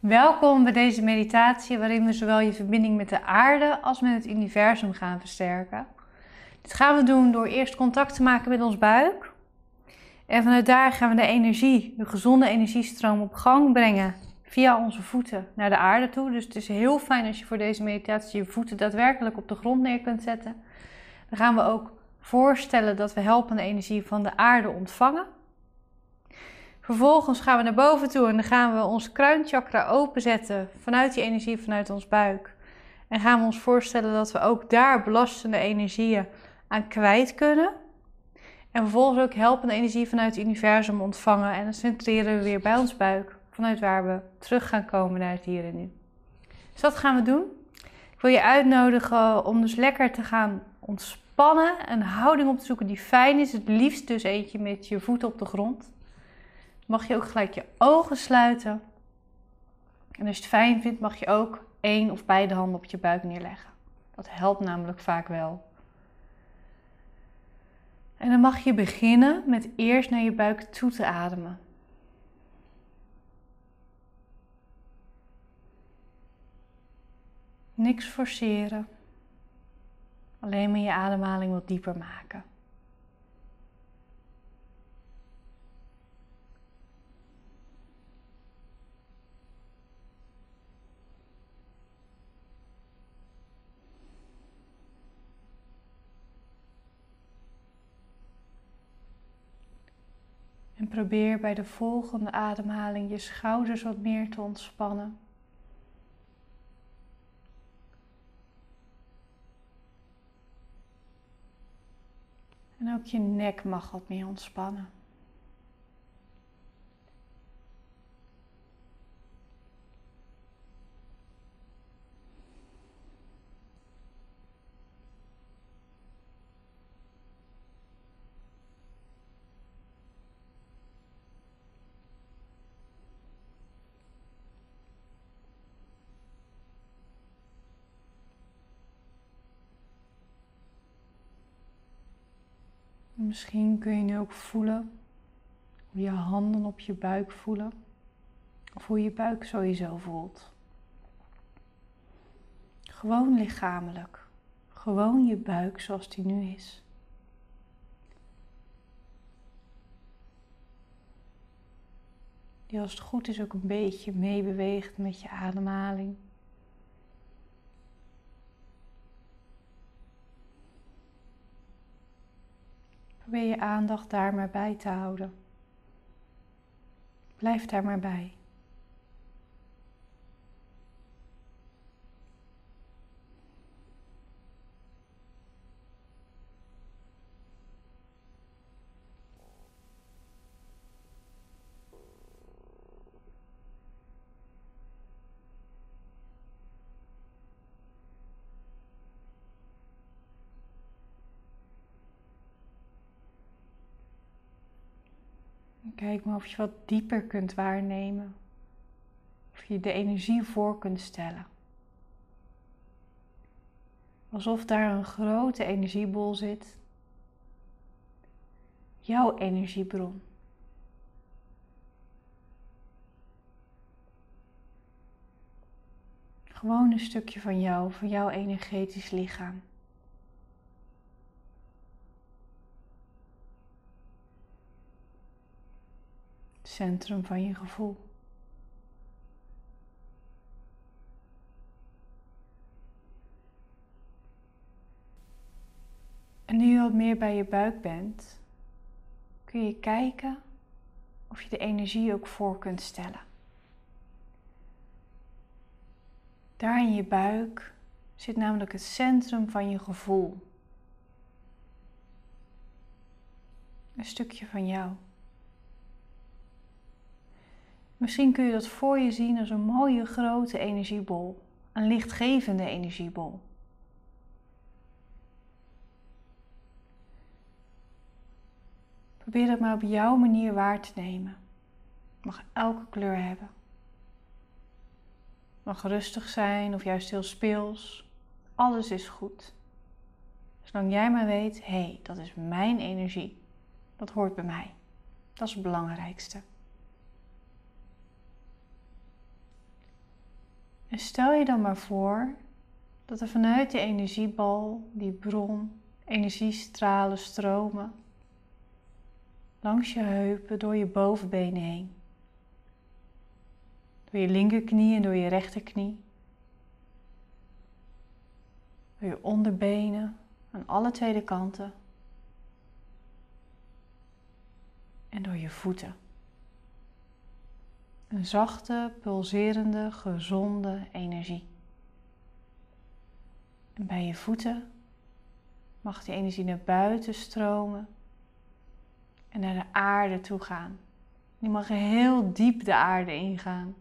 Welkom bij deze meditatie waarin we zowel je verbinding met de aarde als met het universum gaan versterken. Dit gaan we doen door eerst contact te maken met ons buik. En vanuit daar gaan we de energie, de gezonde energiestroom op gang brengen via onze voeten naar de aarde toe. Dus het is heel fijn als je voor deze meditatie je voeten daadwerkelijk op de grond neer kunt zetten. Dan gaan we ook voorstellen dat we helpende energie van de aarde ontvangen. Vervolgens gaan we naar boven toe en dan gaan we ons kruinchakra openzetten vanuit die energie vanuit ons buik. En gaan we ons voorstellen dat we ook daar belastende energieën aan kwijt kunnen. En vervolgens ook helpende energie vanuit het universum ontvangen. En dan centreren we weer bij ons buik, vanuit waar we terug gaan komen naar het hier en nu. Dus dat gaan we doen. Ik wil je uitnodigen om dus lekker te gaan ontspannen. Een houding op te zoeken die fijn is. Het liefst dus eentje met je voeten op de grond mag je ook gelijk je ogen sluiten. En als je het fijn vindt, mag je ook één of beide handen op je buik neerleggen. Dat helpt namelijk vaak wel. En dan mag je beginnen met eerst naar je buik toe te ademen. Niks forceren. Alleen maar je ademhaling wat dieper maken. En probeer bij de volgende ademhaling je schouders wat meer te ontspannen. En ook je nek mag wat meer ontspannen. Misschien kun je nu ook voelen hoe je handen op je buik voelen. Of hoe je buik sowieso voelt. Gewoon lichamelijk. Gewoon je buik zoals die nu is. Die als het goed is ook een beetje meebeweegt met je ademhaling. Probeer je aandacht daar maar bij te houden. Blijf daar maar bij. Kijk maar of je wat dieper kunt waarnemen. Of je de energie voor kunt stellen. Alsof daar een grote energiebol zit. Jouw energiebron. Gewoon een stukje van jou, van jouw energetisch lichaam. Centrum van je gevoel. En nu je wat meer bij je buik bent, kun je kijken of je de energie ook voor kunt stellen. Daar in je buik zit namelijk het centrum van je gevoel. Een stukje van jou. Misschien kun je dat voor je zien als een mooie grote energiebol, een lichtgevende energiebol. Probeer dat maar op jouw manier waar te nemen. Het mag elke kleur hebben. Het mag rustig zijn of juist heel speels. Alles is goed. Zolang jij maar weet, hé, hey, dat is mijn energie. Dat hoort bij mij. Dat is het belangrijkste. En stel je dan maar voor dat er vanuit die energiebal, die bron, energiestralen stromen langs je heupen, door je bovenbenen heen. Door je linkerknie en door je rechterknie. Door je onderbenen aan alle twee kanten. En door je voeten. Een zachte, pulserende, gezonde energie. En bij je voeten mag die energie naar buiten stromen en naar de aarde toe gaan. Die mag heel diep de aarde ingaan.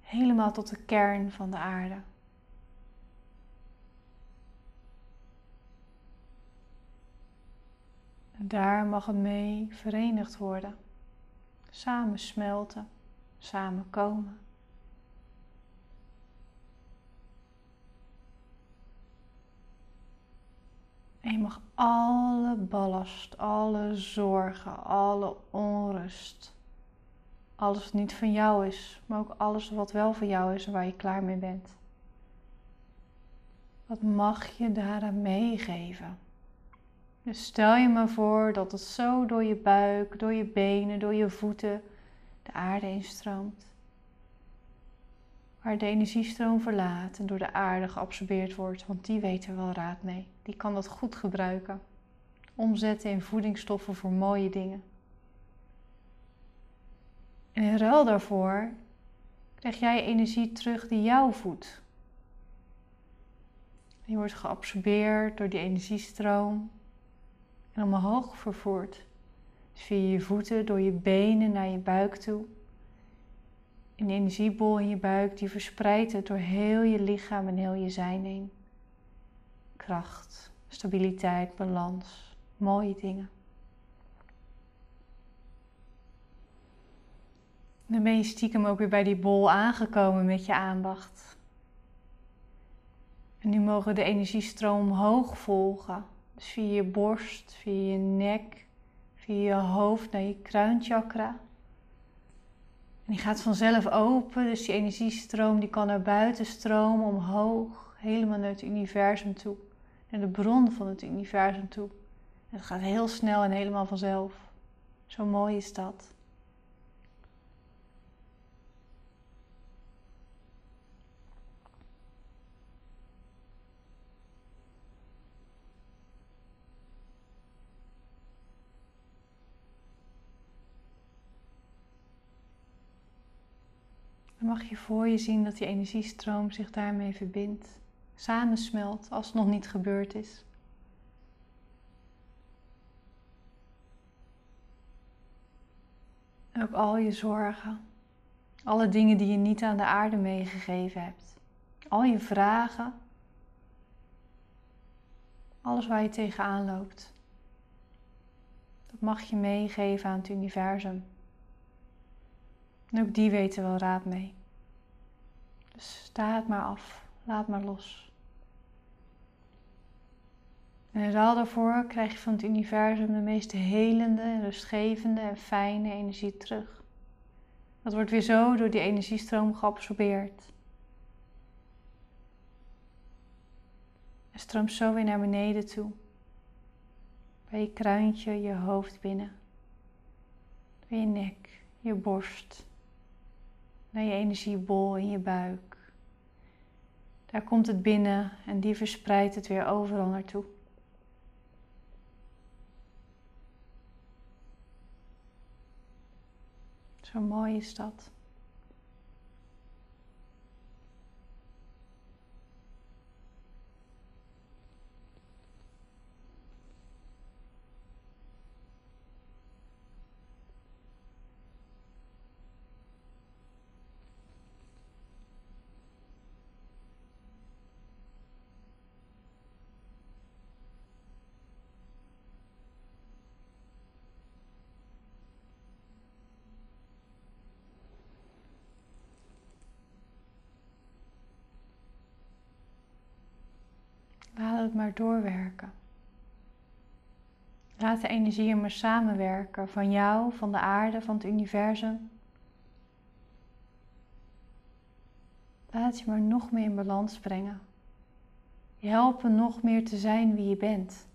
Helemaal tot de kern van de aarde. En daar mag het mee verenigd worden. Samen smelten, samen komen. En je mag alle ballast, alle zorgen, alle onrust, alles wat niet van jou is, maar ook alles wat wel van jou is en waar je klaar mee bent. Wat mag je daaraan meegeven? Dus stel je maar voor dat het zo door je buik, door je benen, door je voeten de aarde instroomt. Waar de energiestroom verlaat en door de aarde geabsorbeerd wordt, want die weet er wel raad mee. Die kan dat goed gebruiken. Omzetten in voedingsstoffen voor mooie dingen. En in ruil daarvoor krijg jij energie terug die jou voedt. Die wordt geabsorbeerd door die energiestroom en omhoog vervoerd. Dus via je voeten, door je benen naar je buik toe. Een energiebol in je buik die verspreidt het door heel je lichaam en heel je zijn heen. Kracht, stabiliteit, balans, mooie dingen. Dan ben je stiekem ook weer bij die bol aangekomen met je aandacht. En nu mogen we de energiestroom omhoog volgen. Dus via je borst, via je nek, via je hoofd naar je kruinchakra. En die gaat vanzelf open, dus die energiestroom die kan naar buiten stromen, omhoog, helemaal naar het universum toe. Naar de bron van het universum toe. Het gaat heel snel en helemaal vanzelf. Zo mooi is dat. Mag je voor je zien dat die energiestroom zich daarmee verbindt, samensmelt als het nog niet gebeurd is. Ook al je zorgen, alle dingen die je niet aan de aarde meegegeven hebt, al je vragen, alles waar je tegenaan loopt, dat mag je meegeven aan het universum. En ook die weten wel raad mee. Dus sta het maar af, laat maar los. En in ruil daarvoor krijg je van het universum de meest helende, rustgevende en fijne energie terug. Dat wordt weer zo door die energiestroom geabsorbeerd. En stroomt zo weer naar beneden toe. Bij je kruintje, je hoofd binnen. Bij je nek, je borst, je energiebol in je buik. Daar komt het binnen en die verspreidt het weer overal naartoe. Zo mooi is dat. Laat maar doorwerken. Laat de energieën maar samenwerken van jou, van de aarde, van het universum. Laat je maar nog meer in balans brengen. Je helpen nog meer te zijn wie je bent.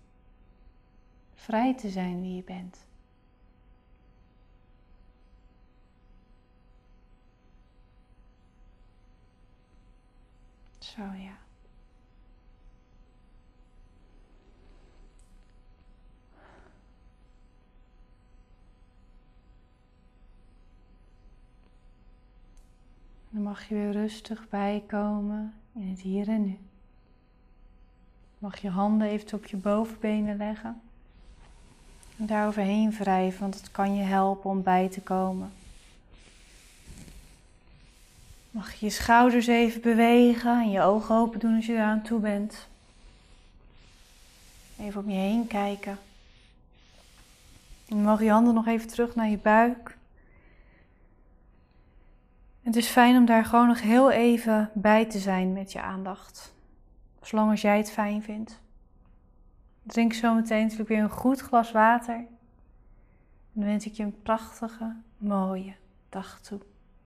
Vrij te zijn wie je bent. Zo ja. Dan mag je weer rustig bijkomen in het hier en nu. Mag je handen even op je bovenbenen leggen. En daar overheen wrijven, want het kan je helpen om bij te komen. Mag je je schouders even bewegen en je ogen open doen als je eraan toe bent. Even om je heen kijken. En mag je handen nog even terug naar je buik. Het is fijn om daar gewoon nog heel even bij te zijn met je aandacht. Zolang als jij het fijn vindt. Drink zo meteen natuurlijk weer een goed glas water. En dan wens ik je een prachtige, mooie dag toe.